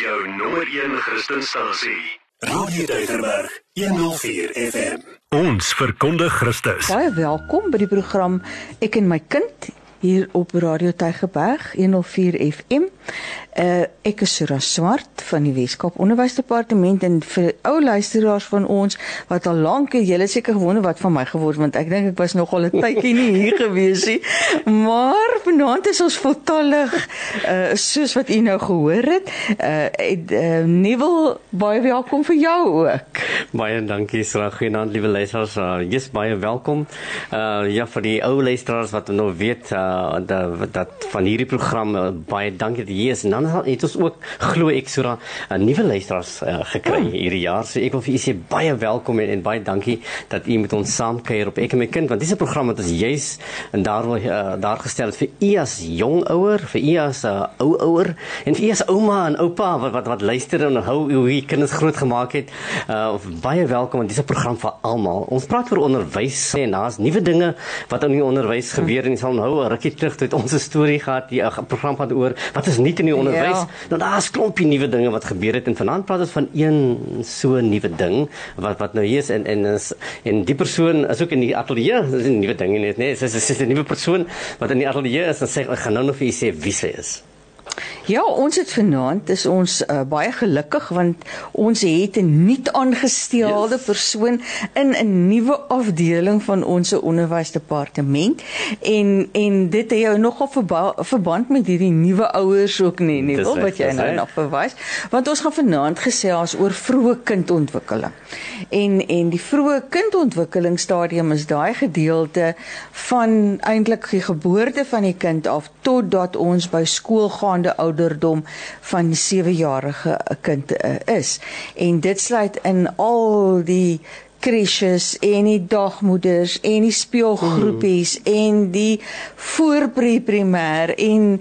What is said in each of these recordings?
Jou nommer 1 Christenstasie. Radio Deugerberg 104 FM. Ons verkondig Christus. Baie welkom by die program Ek en my kind hier op Radio Tygerberg 104 FM. Uh ek is Sura Swart van die Weskaap Onderwysdepartement en vir ou luisteraars van ons wat al lank julle seker gewonder wat van my geword want ek dink ek was nog al 'n tydjie nie hier gewees nie. Maar vanaand is ons voltallig uh soos wat u nou gehoor het. Uh, uh Nuwel baie welkom vir jou ook. Baie dankie Sura. Goeienaand liewe luisteraars. Uh, yes, baie welkom. Uh ja vir die ou luisteraars wat nou weet uh dat, dat van hierdie program uh, baie dankie dat jy is. En dan het ons ook glo ek so 'n uh, nuwe luisteraars uh, gekry oh. hierdie jaar. So ek wil vir u sê baie welkom en, en baie dankie dat u met ons saam kuier op ek en my kind want dis 'n program wat ons juis en daar wil uh, daar gestel het vir u as jong ouer, vir u as 'n uh, ou ouer en vir u as ouma en oupa wat wat, wat luister en hou hoe u kinders groot gemaak het. Uh baie welkom want dis 'n program vir almal. Ons praat oor onderwys en daar's nuwe dinge wat in die onderwys gebeur en jy sal onthou 'n rukkie terug het ons 'n storie gehad, die 'n program van oor wat is nie in die onderwys. Ja. Nou daar's klompie nuwe dinge wat gebeur het en vanaand praat ons van een so nuwe ding wat wat nou hier is en en is en die persoon is ook in die ateljee, dis 'n nuwe ding net, nee, dis is 'n nuwe persoon wat in die ateljee is en sê ek gaan nou nog vir julle sê wie sy is. Ja, ons het vanaand is ons uh, baie gelukkig want ons het 'n nuut aangestelde yes. persoon in 'n nuwe afdeling van ons onderwysdepartement en en dit het jou nogal verba verband met hierdie nuwe ouers ook nie, nie wil wat jy nou nog verwys want ons gaan vanaand gesels oor vroeë kindontwikkeling. En en die vroeë kindontwikkelingsstadium is daai gedeelte van eintlik die geboorte van die kind af totdat ons by skool gaande ouderdom van 'n 7-jarige kind uh, is. En dit sluit in al die krisjes en die dagmoeders en die speelgroepies mm. en die voorprimêr en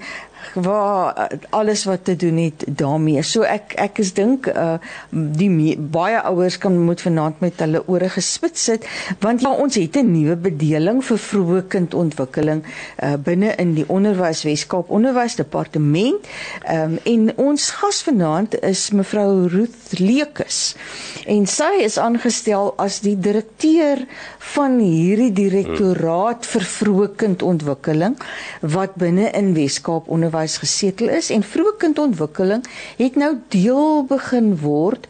waar eh, alles wat te doen het daarmee. So ek ek is dink uh die me, baie ouers kan moet vanaand met hulle ore gespits sit want ja ons het 'n nuwe bedeling vir vroeë kindontwikkeling uh binne in die onderwys Weskaap Onderwysdepartement. Ehm um, en ons gas vanaand is mevrou Ruth Lekus. En sy is aangestel as die direkteur van hierdie direktoraat vir vroeë kindontwikkeling wat binne in Weskaap Onderwys onderwys gesetel is en vroeë kindontwikkeling het nou deel begin word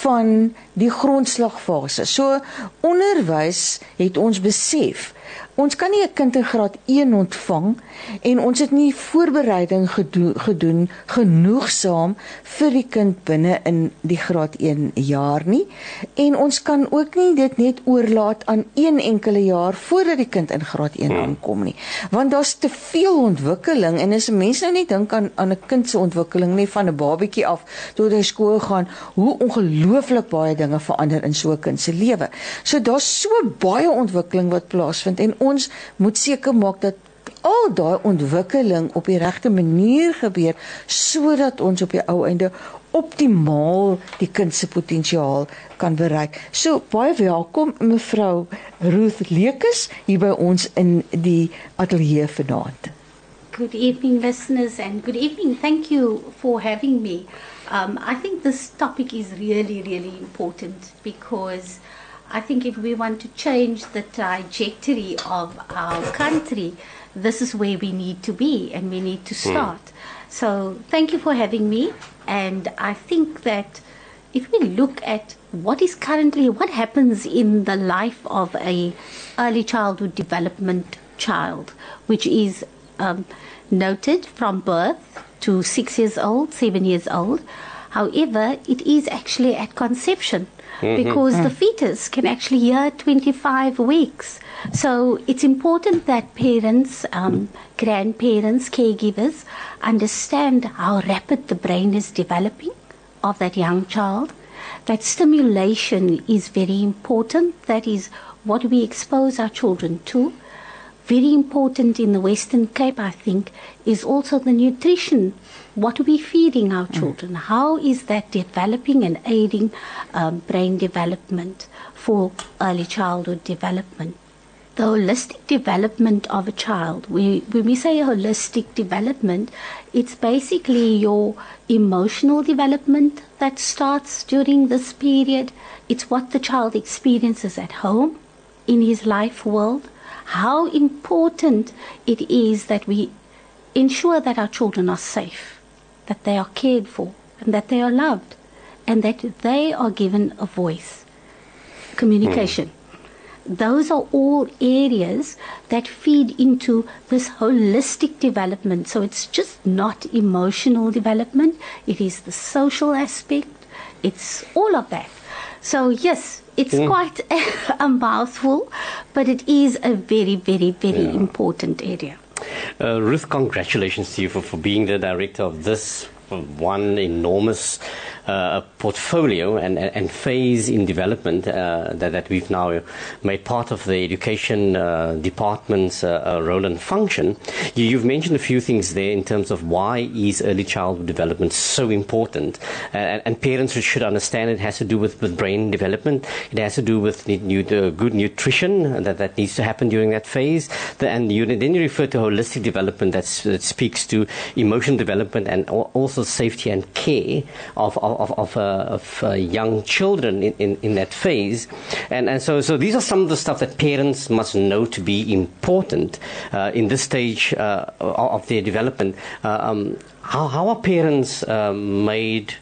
van die grondslagfase. So onderwys het ons besef Ons kan nie 'n kind in graad 1 ontvang en ons het nie voorbereiding gedoen, gedoen genoegsaam vir die kind binne in die graad 1 jaar nie. En ons kan ook nie dit net oorlaat aan een enkele jaar voordat die kind in graad 1 hmm. aankom nie. Want daar's te veel ontwikkeling en as 'n mens nou net dink aan aan 'n kind se ontwikkeling nie van 'n babatjie af tot hy skool gaan, hoe ongelooflik baie dinge verander in so 'n kind se lewe. So daar's so baie ontwikkeling wat plaasvind en ons moet seker maak dat al daai ontwikkeling op die regte manier gebeur sodat ons op die ou einde optimaal die kind se potensiaal kan bereik. So baie welkom mevrou Ruth Lekus hier by ons in die ateljee vanaand. Good evening listeners and good evening. Thank you for having me. Um I think this topic is really really important because I think if we want to change the trajectory of our country, this is where we need to be and we need to hmm. start. Mm. So thank you for having me. And I think that if we look at what is currently, what happens in the life of a early childhood development child, which is um, noted from birth to six years old, seven years old. However, it is actually at conception mm-hmm. because mm. the fetus can actually hear 25 weeks. So it's important that parents, um, grandparents, caregivers understand how rapid the brain is developing of that young child. That stimulation is very important. That is what we expose our children to. Very important in the Western Cape, I think, is also the nutrition what are we feeding our mm. children? Mm. How is that developing and aiding um, brain development for early childhood development? the holistic development of a child. We, when we say holistic development, it's basically your emotional development that starts during this period. It's what the child experiences at home, in his life world, how important it is that we ensure that our children are safe, that they are cared for, and that they are loved, and that they are given a voice. Communication. Mm those are all areas that feed into this holistic development. So it's just not emotional development, it is the social aspect, it's all of that. So, yes, it's mm. quite a, a, mouthful, but it is a very, very, very yeah. important area. Uh, Ruth, congratulations to you for, for being the director of this one enormous uh, portfolio and, and, phase in development uh, that, that we've now made part of the education uh, department's role and function. You, have mentioned a few things there in terms of why is early childhood development so important, and, and, parents should understand it has to do with, with brain development. It has to do with new, good nutrition that, that needs to happen during that phase. And you, then you refer to holistic development that speaks to emotional development and also safety and care of, of of, of, uh, of uh, young children in, in, in, that phase. And, and so, so these are some of the stuff that parents must know to be important uh, in this stage uh, of their development. Uh, um, how, how are parents made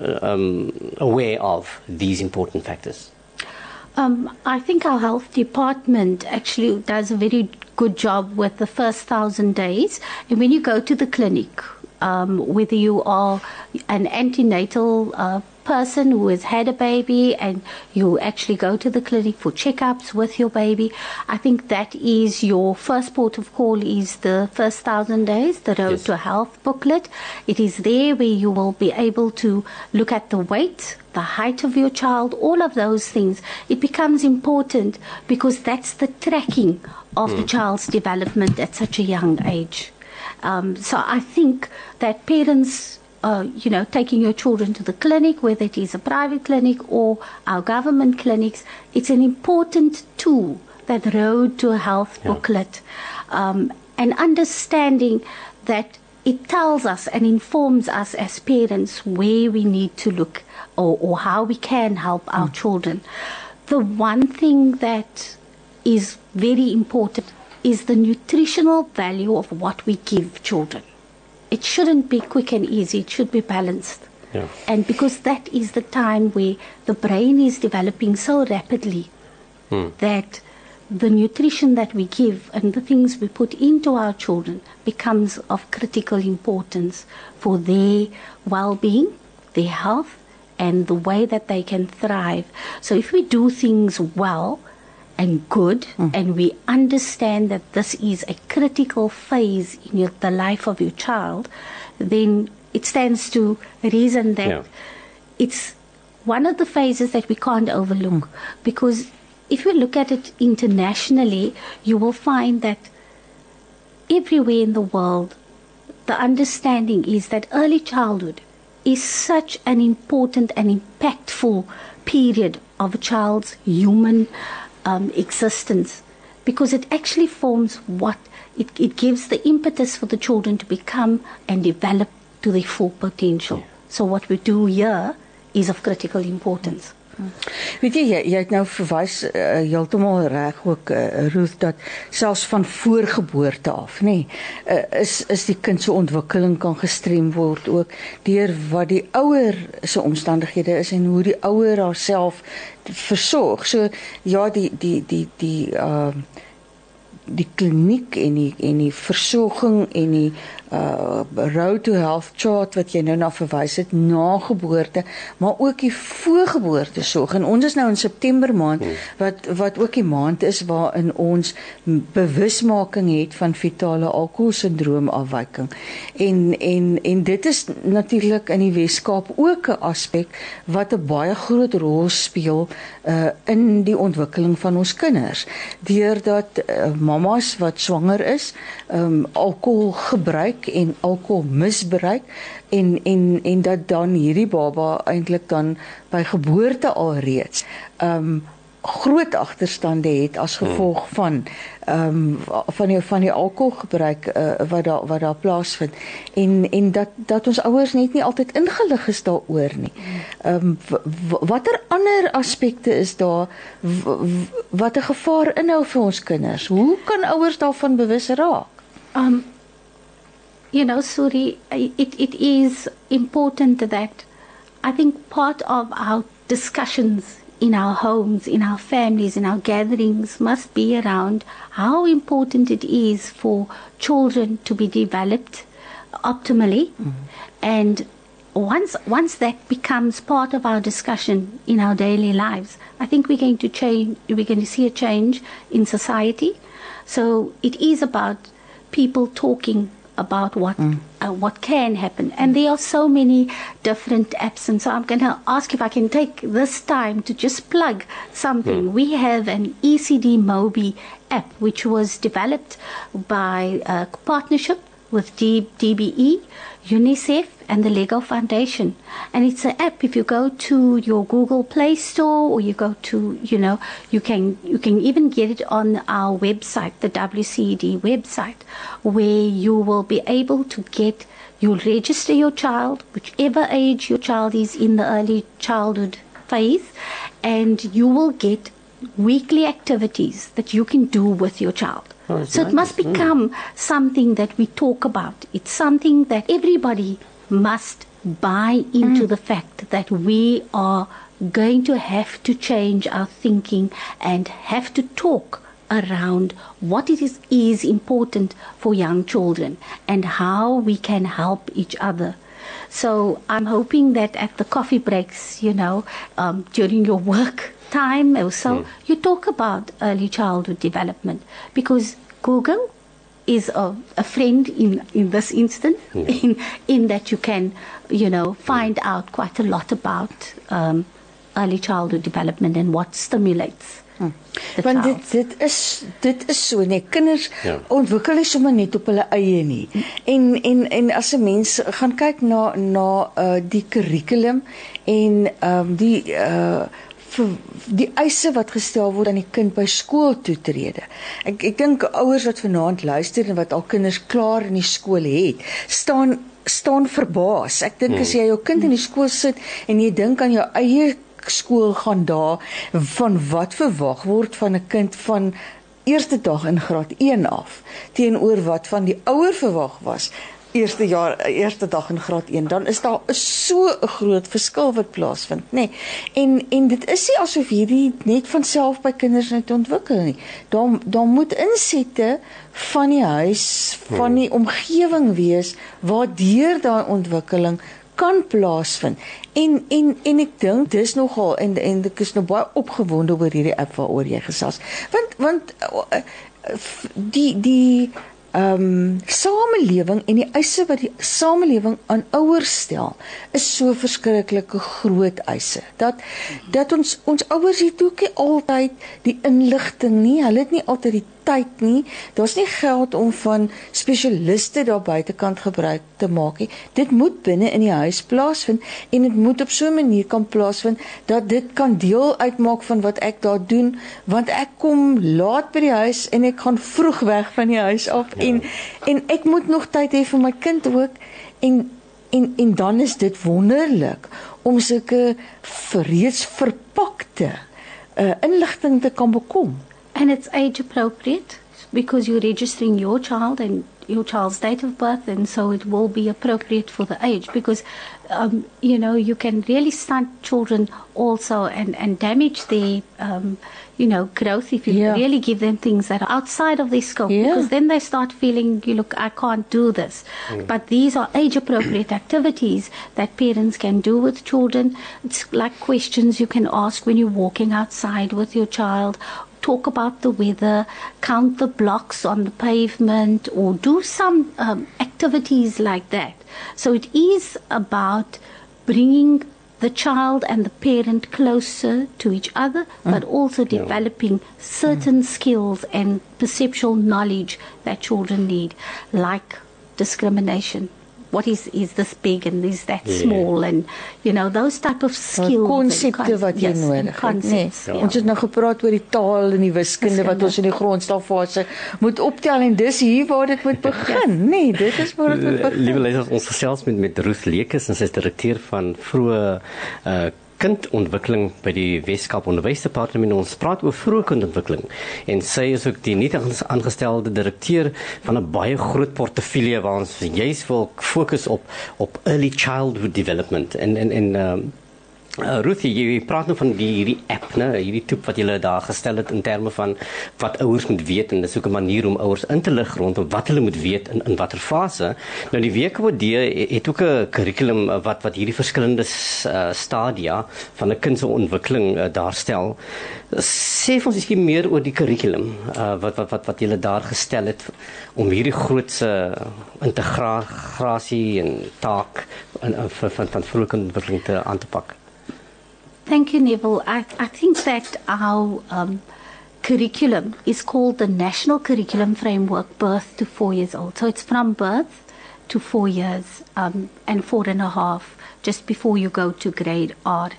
um, aware of these important factors? Um, I think our health department actually does a very good job with the first thousand days. And when you go to the clinic, um, whether you are an antenatal uh, person who has had a baby and you actually go to the clinic for checkups with your baby, I think that is your first port of call is the first thousand days, the Road yes. to Health booklet. It is there where you will be able to look at the weight, the height of your child, all of those things. It becomes important because that's the tracking of mm. the child's development at such a young age. Um, so I think that parents, uh, you know, taking your children to the clinic, whether it is a private clinic or our government clinics, it's an important tool, that road to a health yeah. booklet, um, and understanding that it tells us and informs us as parents where we need to look or, or how we can help our mm. children. The one thing that is very important is the nutritional value of what we give children. It shouldn't be quick and easy, it should be balanced. Yeah. And because that is the time where the brain is developing so rapidly hmm. that the nutrition that we give and the things we put into our children becomes of critical importance for their well-being, their health, and the way that they can thrive. So if we do things well, and good, mm. and we understand that this is a critical phase in your, the life of your child, then it stands to reason that yeah. it's one of the phases that we can't overlook. Because if you look at it internationally, you will find that everywhere in the world, the understanding is that early childhood is such an important and impactful period of a child's human um, existence because it actually forms what it, it gives the impetus for the children to become and develop to their full potential. Yeah. So what we do here is of critical importance. Weet jy jy, jy het nou verwys uh, heeltemal reg ook uh, Ruth dat selfs van voorgeboorte af nê nee, uh, is is die kind se ontwikkeling kan gestrem word ook deur wat die ouer se omstandighede is en hoe die ouer haarself versorg. So ja die die die die uh die kliniek en die en die versorging en die uh road to health chart wat jy nou na verwys het na geboorte maar ook die voorgeboorte sorg. En ons is nou in September maand hmm. wat wat ook die maand is waarin ons bewusmaking het van fetale alkoholsindroom afwyking. En en en dit is natuurlik in die Weskaap ook 'n aspek wat 'n baie groot rol speel uh in die ontwikkeling van ons kinders. Deurdat uh, mamas wat swanger is um alkohol gebruik gebruik en alkoholmisbruik en en en dat dan hierdie baba eintlik dan by geboorte alreeds ehm um, groot agterstande het as gevolg hmm. van ehm um, van die van die alkoholgebruik uh, wat daar wat daar plaasvind en en dat dat ons ouers net nie altyd ingelig is daaroor nie. Ehm um, watter ander aspekte is daar wat 'n gevaar inhou vir ons kinders? Hoe kan ouers daarvan bewus raak? Um you know, Suri, it it is important that I think part of our discussions in our homes, in our families, in our gatherings must be around how important it is for children to be developed optimally. Mm-hmm. And once once that becomes part of our discussion in our daily lives, I think we're going to change we're going to see a change in society. So it is about people talking about what mm. uh, what can happen. And there are so many different apps. And so I'm going to ask if I can take this time to just plug something. Mm. We have an ECD Mobi app, which was developed by a partnership with D- DBE, UNICEF, and the Lego Foundation. And it's an app. If you go to your Google Play Store or you go to, you know, you can you can even get it on our website, the WCD website, where you will be able to get. You'll register your child, whichever age your child is in the early childhood phase, and you will get weekly activities that you can do with your child. Oh, so nice. it must become mm. something that we talk about. It's something that everybody must buy into mm. the fact that we are going to have to change our thinking and have to talk around what it is, is important for young children and how we can help each other. So I'm hoping that at the coffee breaks, you know, um, during your work time also, mm. you talk about early childhood development because Google is a, a friend in, in this instance, yeah. in, in that you can, you know, find yeah. out quite a lot about um, early childhood development and what stimulates. Hmm. Want dit dit is dit is so nee kinders ja. ontwikkel nie sommer net op hulle eie nie. En en en as 'n mens gaan kyk na na uh, die kurrikulum en ehm um, die uh vir die eise wat gestel word aan die kind by skool toetrede. Ek ek dink ouers wat vanaand luister en wat al kinders klaar in die skool het, staan staan verbaas. Ek dink as hmm. jy jou kind in die skool sit en jy dink aan jou eie skool gaan daar van wat verwag word van 'n kind van eerste dag in graad 1 af teenoor wat van die ouer verwag was eerste jaar eerste dag in graad 1 dan is daar so 'n groot verskil wat plaasvind nê. Nee. en en dit is nie asof hierdie net van self by kinders net ontwikkel nie. Dan dan moet insette van die huis van die omgewing wees waardeur daai ontwikkeling kan plaasvind. En en en ek dink dis nogal en en ek is nou baie opgewonde oor hierdie app waaroor jy gesels. Want want eh, die die ehm um, samelewing en die eise wat die samelewing aan ouers stel is so verskriklike groot eise dat dat ons ons ouers het ook nie altyd die inligting nie. Hulle het nie altyd die tyd nie. Daar's nie geld om van spesialiste daar buitekant gebruik te maak nie. Dit moet binne in die huis plaasvind en dit moet op so 'n manier kan plaasvind dat dit kan deel uitmaak van wat ek daar doen want ek kom laat by die huis en ek gaan vroeg weg van die huis af ja. en en ek moet nog tyd hê vir my kind ook en en en dan is dit wonderlik om sulke reeds verpakte uh, inligting te kan bekom. And it's age appropriate because you're registering your child and your child's date of birth, and so it will be appropriate for the age because, um, you know, you can really stunt children also and, and damage their, um, you know, growth if you yeah. really give them things that are outside of their scope yeah. because then they start feeling, you look, I can't do this. Mm. But these are age appropriate activities that parents can do with children. It's like questions you can ask when you're walking outside with your child talk about the weather, count the blocks on the pavement, or do some um, activities like that. So it is about bringing the child and the parent closer to each other, mm. but also developing certain mm. skills and perceptual knowledge that children need, like discrimination, what is is this big and is that yeah. small and you know those type of skills konsepte wat jy yes, nodig het nee ja. ons het nou gepraat oor die taal en die wiskunde wat ons in die grondstofase moet optel en dis hier waar dit moet begin ja. nee dit is waar dit moet begin liewe lesers ons gesels met met Ruth Lekes en sy is direkteur van vroeë uh, kindontwikkeling by die Weskaap Onderwysdepartement. Ons praat oor vroeë kindontwikkeling. En sy is ook die nuut aangestelde direkteur van 'n baie groot portefeulje waar ons juis wil fokus op op early childhood development. En en en um, Uh, Ruthie, jy praat nou van die hierdie app, né, hierdie toep wat jy daar gestel het in terme van wat ouers moet weet en dis ook 'n manier om ouers in te lig rondom wat hulle moet weet in in watter fase. Nou die WKD het ook 'n kurrikulum wat wat hierdie verskillende uh, stadia van 'n kind se ontwikkeling uh, daarstel. Sê ons ietsie meer oor die kurrikulum uh, wat wat wat wat jy daar gestel het om hierdie grootse integrasie en taak in van van, van vroeë ontwikkeling te aan te. Thank you, Neville. I, I think that our um, curriculum is called the National Curriculum Framework Birth to Four Years Old. So it's from birth to four years um, and four and a half just before you go to grade R.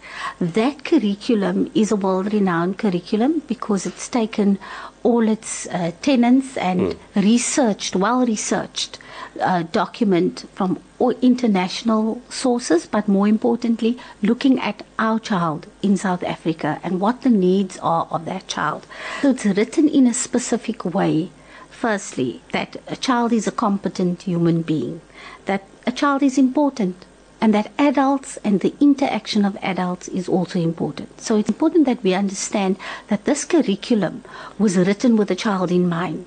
That curriculum is a world renowned curriculum because it's taken all its uh, tenants and mm. researched, well researched uh, document from international sources, but more importantly, looking at our child in South Africa and what the needs are of that child. So it's written in a specific way. Firstly, that a child is a competent human being, that a child is important, and that adults and the interaction of adults is also important. So it's important that we understand that this curriculum was written with the child in mind.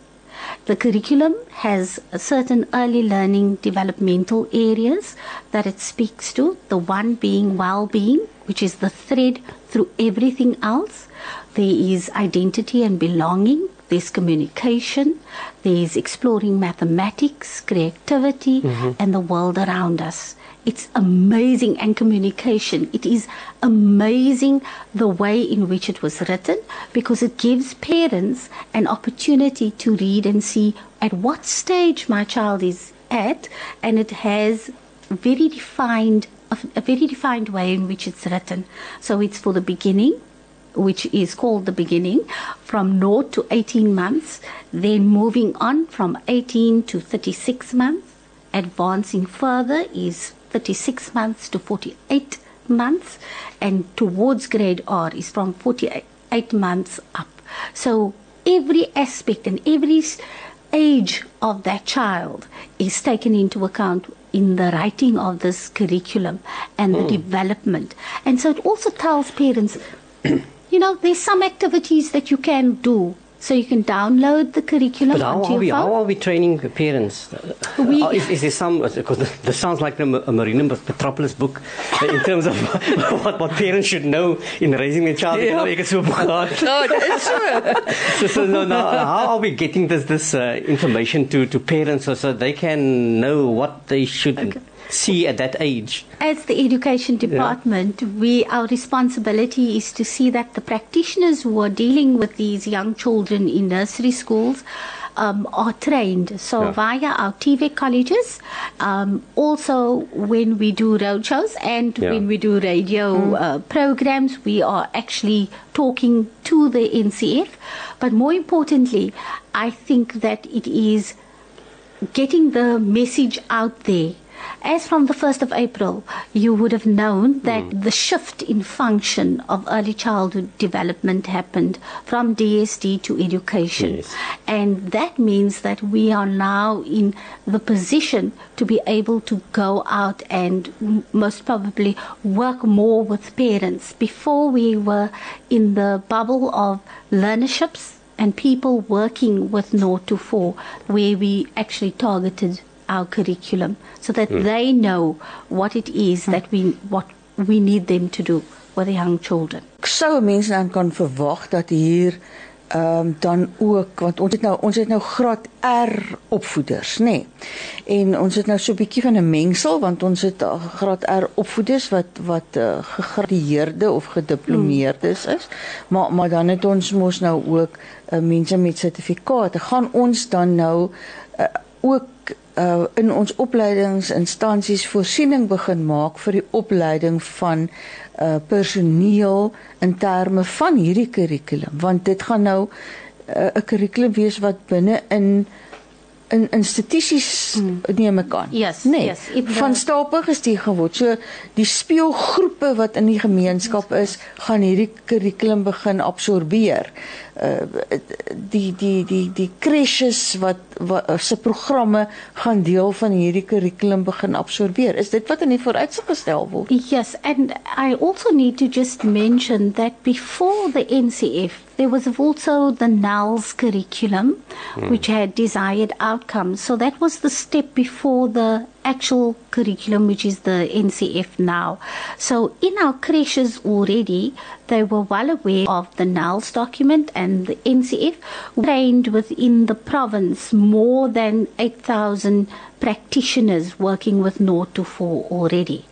The curriculum has certain early learning developmental areas that it speaks to, the one being well being, which is the thread through everything else. There is identity and belonging, there's communication, there's exploring mathematics, creativity, mm-hmm. and the world around us. It's amazing and communication. It is amazing the way in which it was written because it gives parents an opportunity to read and see at what stage my child is at and it has very defined a very defined way in which it's written. So it's for the beginning, which is called the beginning, from 0 to 18 months, then moving on from 18 to 36 months. Advancing further is 36 months to 48 months, and towards grade R is from 48 months up. So every aspect and every age of that child is taken into account in the writing of this curriculum and the mm. development. And so it also tells parents, you know, there's some activities that you can do so you can download the curriculum but how onto are we, phone. How are we training parents? We, uh, is, is there some, because this sounds like a, a Marina Metropolis book in terms of what, what parents should know in raising their child. Yeah. Ek so no, it's so, so no, no, how are we getting this, this uh, information to, to parents so, so they can know what they should okay see at that age? As the education department, yeah. we our responsibility is to see that the practitioners who are dealing with these young children in nursery schools um, are trained. So yeah. via our TVET colleges, um, also when we do roadshows and yeah. when we do radio mm. uh, programs, we are actually talking to the NCF. But more importantly, I think that it is getting the message out there as from the 1st of April, you would have known that mm. the shift in function of early childhood development happened from DSD to education. Yes. And that means that we are now in the position to be able to go out and most probably work more with parents. Before we were in the bubble of learnerships and people working with 0 to 4, where we actually targeted our curriculum so that mm. they know what it is mm. that we what we need them to do with the young children. Sou mense dan kan verwag dat hier ehm um, dan ook want ons het nou ons het nou graad R opvoeders nê. Nee. En ons het nou so 'n bietjie van 'n mengsel want ons het graad R opvoeders wat wat uh, gegradueerde of gediplomeerdes is. Maar maar dan het ons mos nou ook uh, mense met sertifikate. Gaan ons dan nou uh, ook uh in ons opleidingsinstansies voorsiening begin maak vir die opleiding van uh personeel in terme van hierdie kurrikulum want dit gaan nou 'n uh, kurrikulum wees wat binne in in institusies mm. neem ek aan. Yes, nee, yes, van stapel gestuur geword. So die speelgroepe wat in die gemeenskap is, gaan hierdie kurrikulum begin absorbeer. Uh die die die die crashes wat, wat se programme gaan deel van hierdie kurrikulum begin absorbeer. Is dit wat in die vooruitsig gestel word? Yes, and I also need to just mention that before the NCF there was also the NALS curriculum, mm. which had desired outcomes. So that was the step before the actual curriculum, which is the NCF now. So in our creches already, they were well aware of the NELDS document and the NCF trained within the province more than 8,000 practitioners working with 0 to 4 already.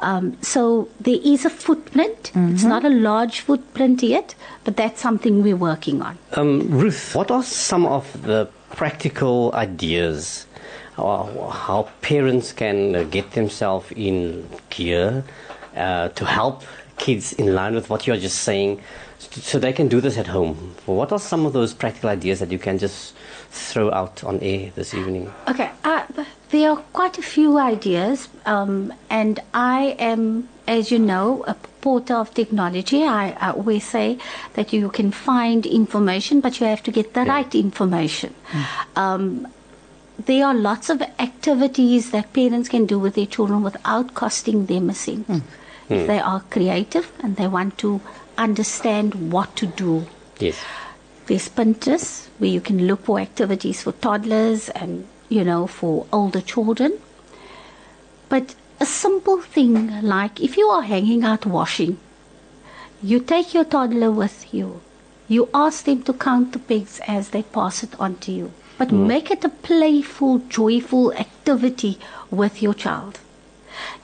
Um, so there is a footprint. Mm-hmm. It's not a large footprint yet, but that's something we're working on. Um, Ruth, what are some of the practical ideas how parents can uh, get themselves in gear uh, to help kids in line with what you're just saying so they can do this at home? What are some of those practical ideas that you can just throw out on air this evening? Okay, uh, there are quite a few ideas, um, and I am, as you know, a porter of technology. I, I, always say that you can find information, but you have to get the yeah. right information. Mm. Um, there are lots of activities that parents can do with their children without costing them a cent. Mm. If mm. they are creative and they want to understand what to do. Yes. There's Pinterest where you can look for activities for toddlers and, you know, for older children. But a simple thing like if you are hanging out washing, you take your toddler with you. You ask them to count the pigs as they pass it on to you. But mm. make it a playful, joyful activity with your child.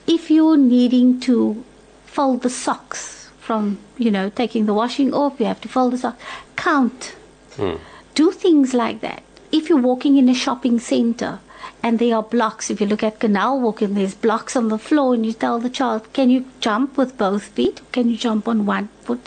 If you're needing to fold the socks, from, you know, taking the washing off, you have to fold this up. Count. Mm. Do things like that. If you're walking in a shopping center and there are blocks, if you look at canal walking, there's blocks on the floor and you tell the child, can you jump with both feet? Can you jump on one foot?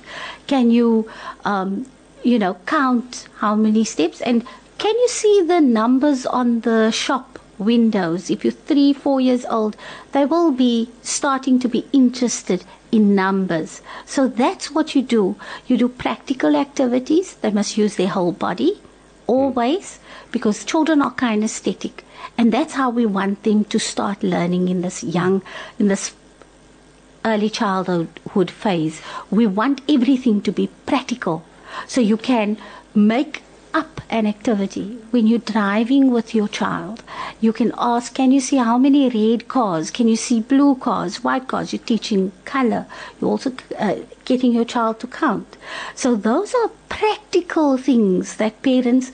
Can you, um, you know, count how many steps? And can you see the numbers on the shop windows? If you're three, four years old, they will be starting to be interested in numbers. So that's what you do. You do practical activities. They must use their whole body always because children are kinesthetic. And that's how we want them to start learning in this young, in this early childhood phase. We want everything to be practical. So you can make up an activity when you're driving with your child. You can ask can you see how many red cars? Can you see blue cars white cars? You're teaching color. You're also uh, getting your child to count. So those are practical things that parents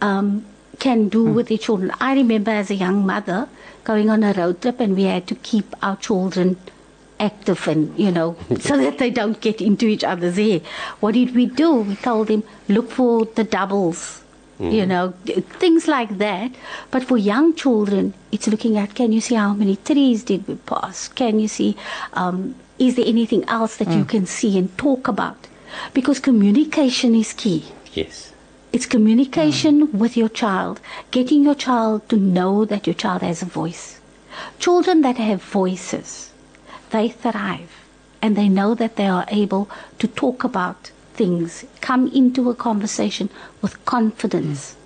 um, can do mm. with their children. I remember as a young mother going on a road trip and we had to keep our children active and you know so that they don't get into each other's hair. What did we do? We told them look for the doubles mm. you know things like that. But for young children it's looking at can you see how many trees did we pass? Can you see um, is there anything else that mm. you can see and talk about? Because communication is key. Yes it's communication mm. with your child getting your child to know that your child has a voice children that have voices they thrive and they know that they are able to talk about things, come into a conversation with confidence. Mm.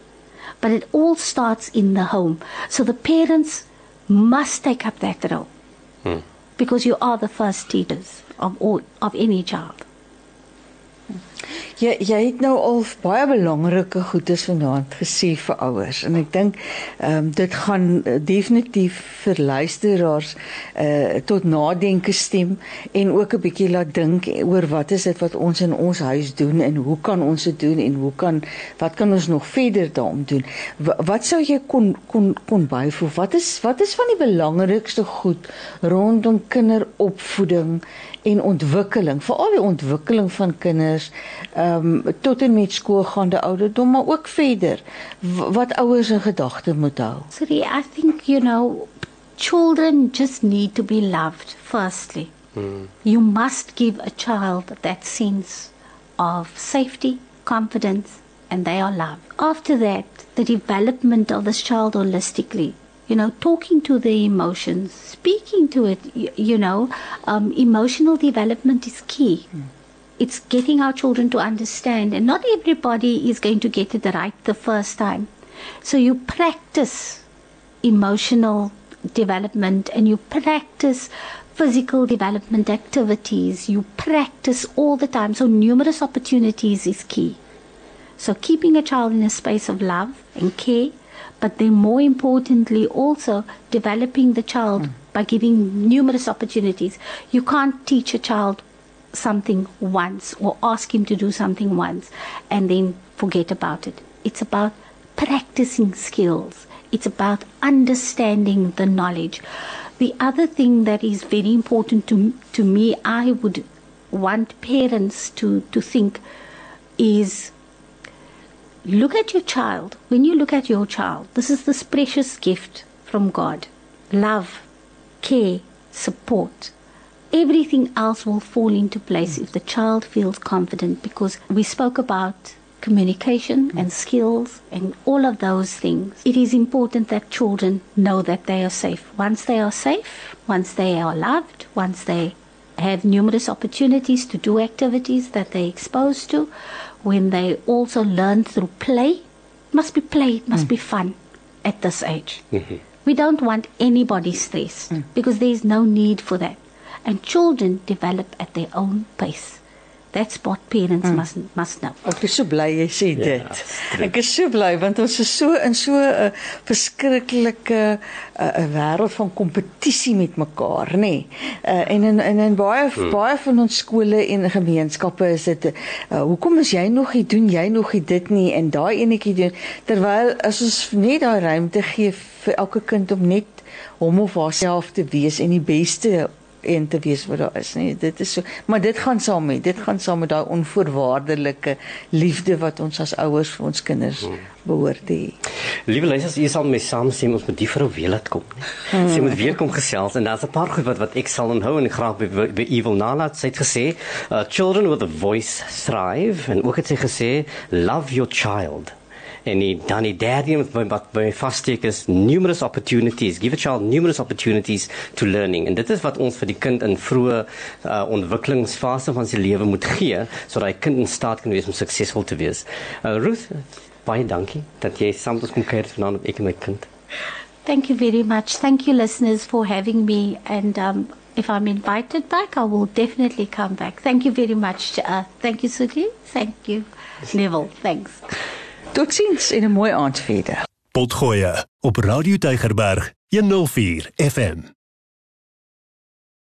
But it all starts in the home. So the parents must take up that role mm. because you are the first teachers of, all, of any child. Jy jy het nou al baie belangrike goedes vanaand gesê vir ouers en ek dink ehm um, dit gaan uh, definitief vir luisteraars uh tot nadenke stem en ook 'n bietjie laat dink oor wat is dit wat ons in ons huis doen en hoe kan ons dit doen en hoe kan wat kan ons nog verder daarom doen? W wat sou jy kon kon kon byvoeg? Wat is wat is van die belangrikste goed rondom kinderopvoeding en ontwikkeling, veral die ontwikkeling van kinders? Ehm um, tot en met skoolgaande ouderdom, maar ook verder wat ouers in gedagte moet hou. Sorry, I think you know children just need to be loved firstly. Mm. You must give a child that sense of safety, confidence, and they are loved. After that, the development of this child holistically, you know, talking to the emotions, speaking to it, you, you know, um, emotional development is key. Mm. It's getting our children to understand, and not everybody is going to get it right the first time. So you practice emotional development and you practice physical development activities. You practice all the time. So, numerous opportunities is key. So, keeping a child in a space of love and care, but then more importantly, also developing the child mm. by giving numerous opportunities. You can't teach a child something once or ask him to do something once and then forget about it. It's about practicing skills, it's about understanding the knowledge. The other thing that is very important to, to me, I would want parents to, to think is look at your child. When you look at your child, this is this precious gift from God love, care, support. Everything else will fall into place if the child feels confident because we spoke about communication and skills and all of those things. It is important that children know that they are safe. Once they are safe, once they are loved, once they have numerous opportunities to do activities that they're exposed to, when they also learn through play, must be play, it must mm. be fun at this age. Mm-hmm. We don't want anybody stressed mm. because there is no need for that. And children develop at their own pace. That's what parents mm. must must know. Ek is so bly jy sê ja, dit. Ja, ek is so bly want ons is so in so 'n uh, verskriklike 'n uh, wêreld van kompetisie met mekaar, nê. Nee. Uh, en in in in baie mm. baie van ons skole en gemeenskappe is dit uh, hoekom is jy nog nie doen jy nog nie dit nie en daai enetjie doen terwyl as ons net daai ruimte gee vir elke kind om net hom of haarself te wees en die beste en te wees wat daar is nie dit is so maar dit gaan saam met dit gaan saam met daai onvoorwaardelike liefde wat ons as ouers vir ons kinders hmm. behoort te hê. Liewe luisters jy sal my saam sê ons moet die vrou weer laat kom hmm. sy moet weer kom gesels en daar's 'n paar goed wat wat ek sal onthou en graag by, by, by Evil Nalat sy het gesê uh, children with a voice thrive. En ook het sy gesê love your child en die dan die derde wat wat by vassteek is numerous opportunities give a child numerous opportunities to learning en dit is wat ons vir die kind in vroeë uh, ontwikkelingsfase van sy lewe moet gee sodat hy kind in staat kan wees om suksesvol te wees uh, Ruth baie dankie dat jy saam met ons kom kuier vanaand op ek en my kind Thank you very much. Thank you, listeners, for having me. And um, if I'm invited back, I will definitely come back. Thank you very much. Uh, thank you, Suki. Thank you, Neville. Thanks. Totsiens en 'n mooi aand verder. Potgoeie op Radio Tygerberg 104 FM.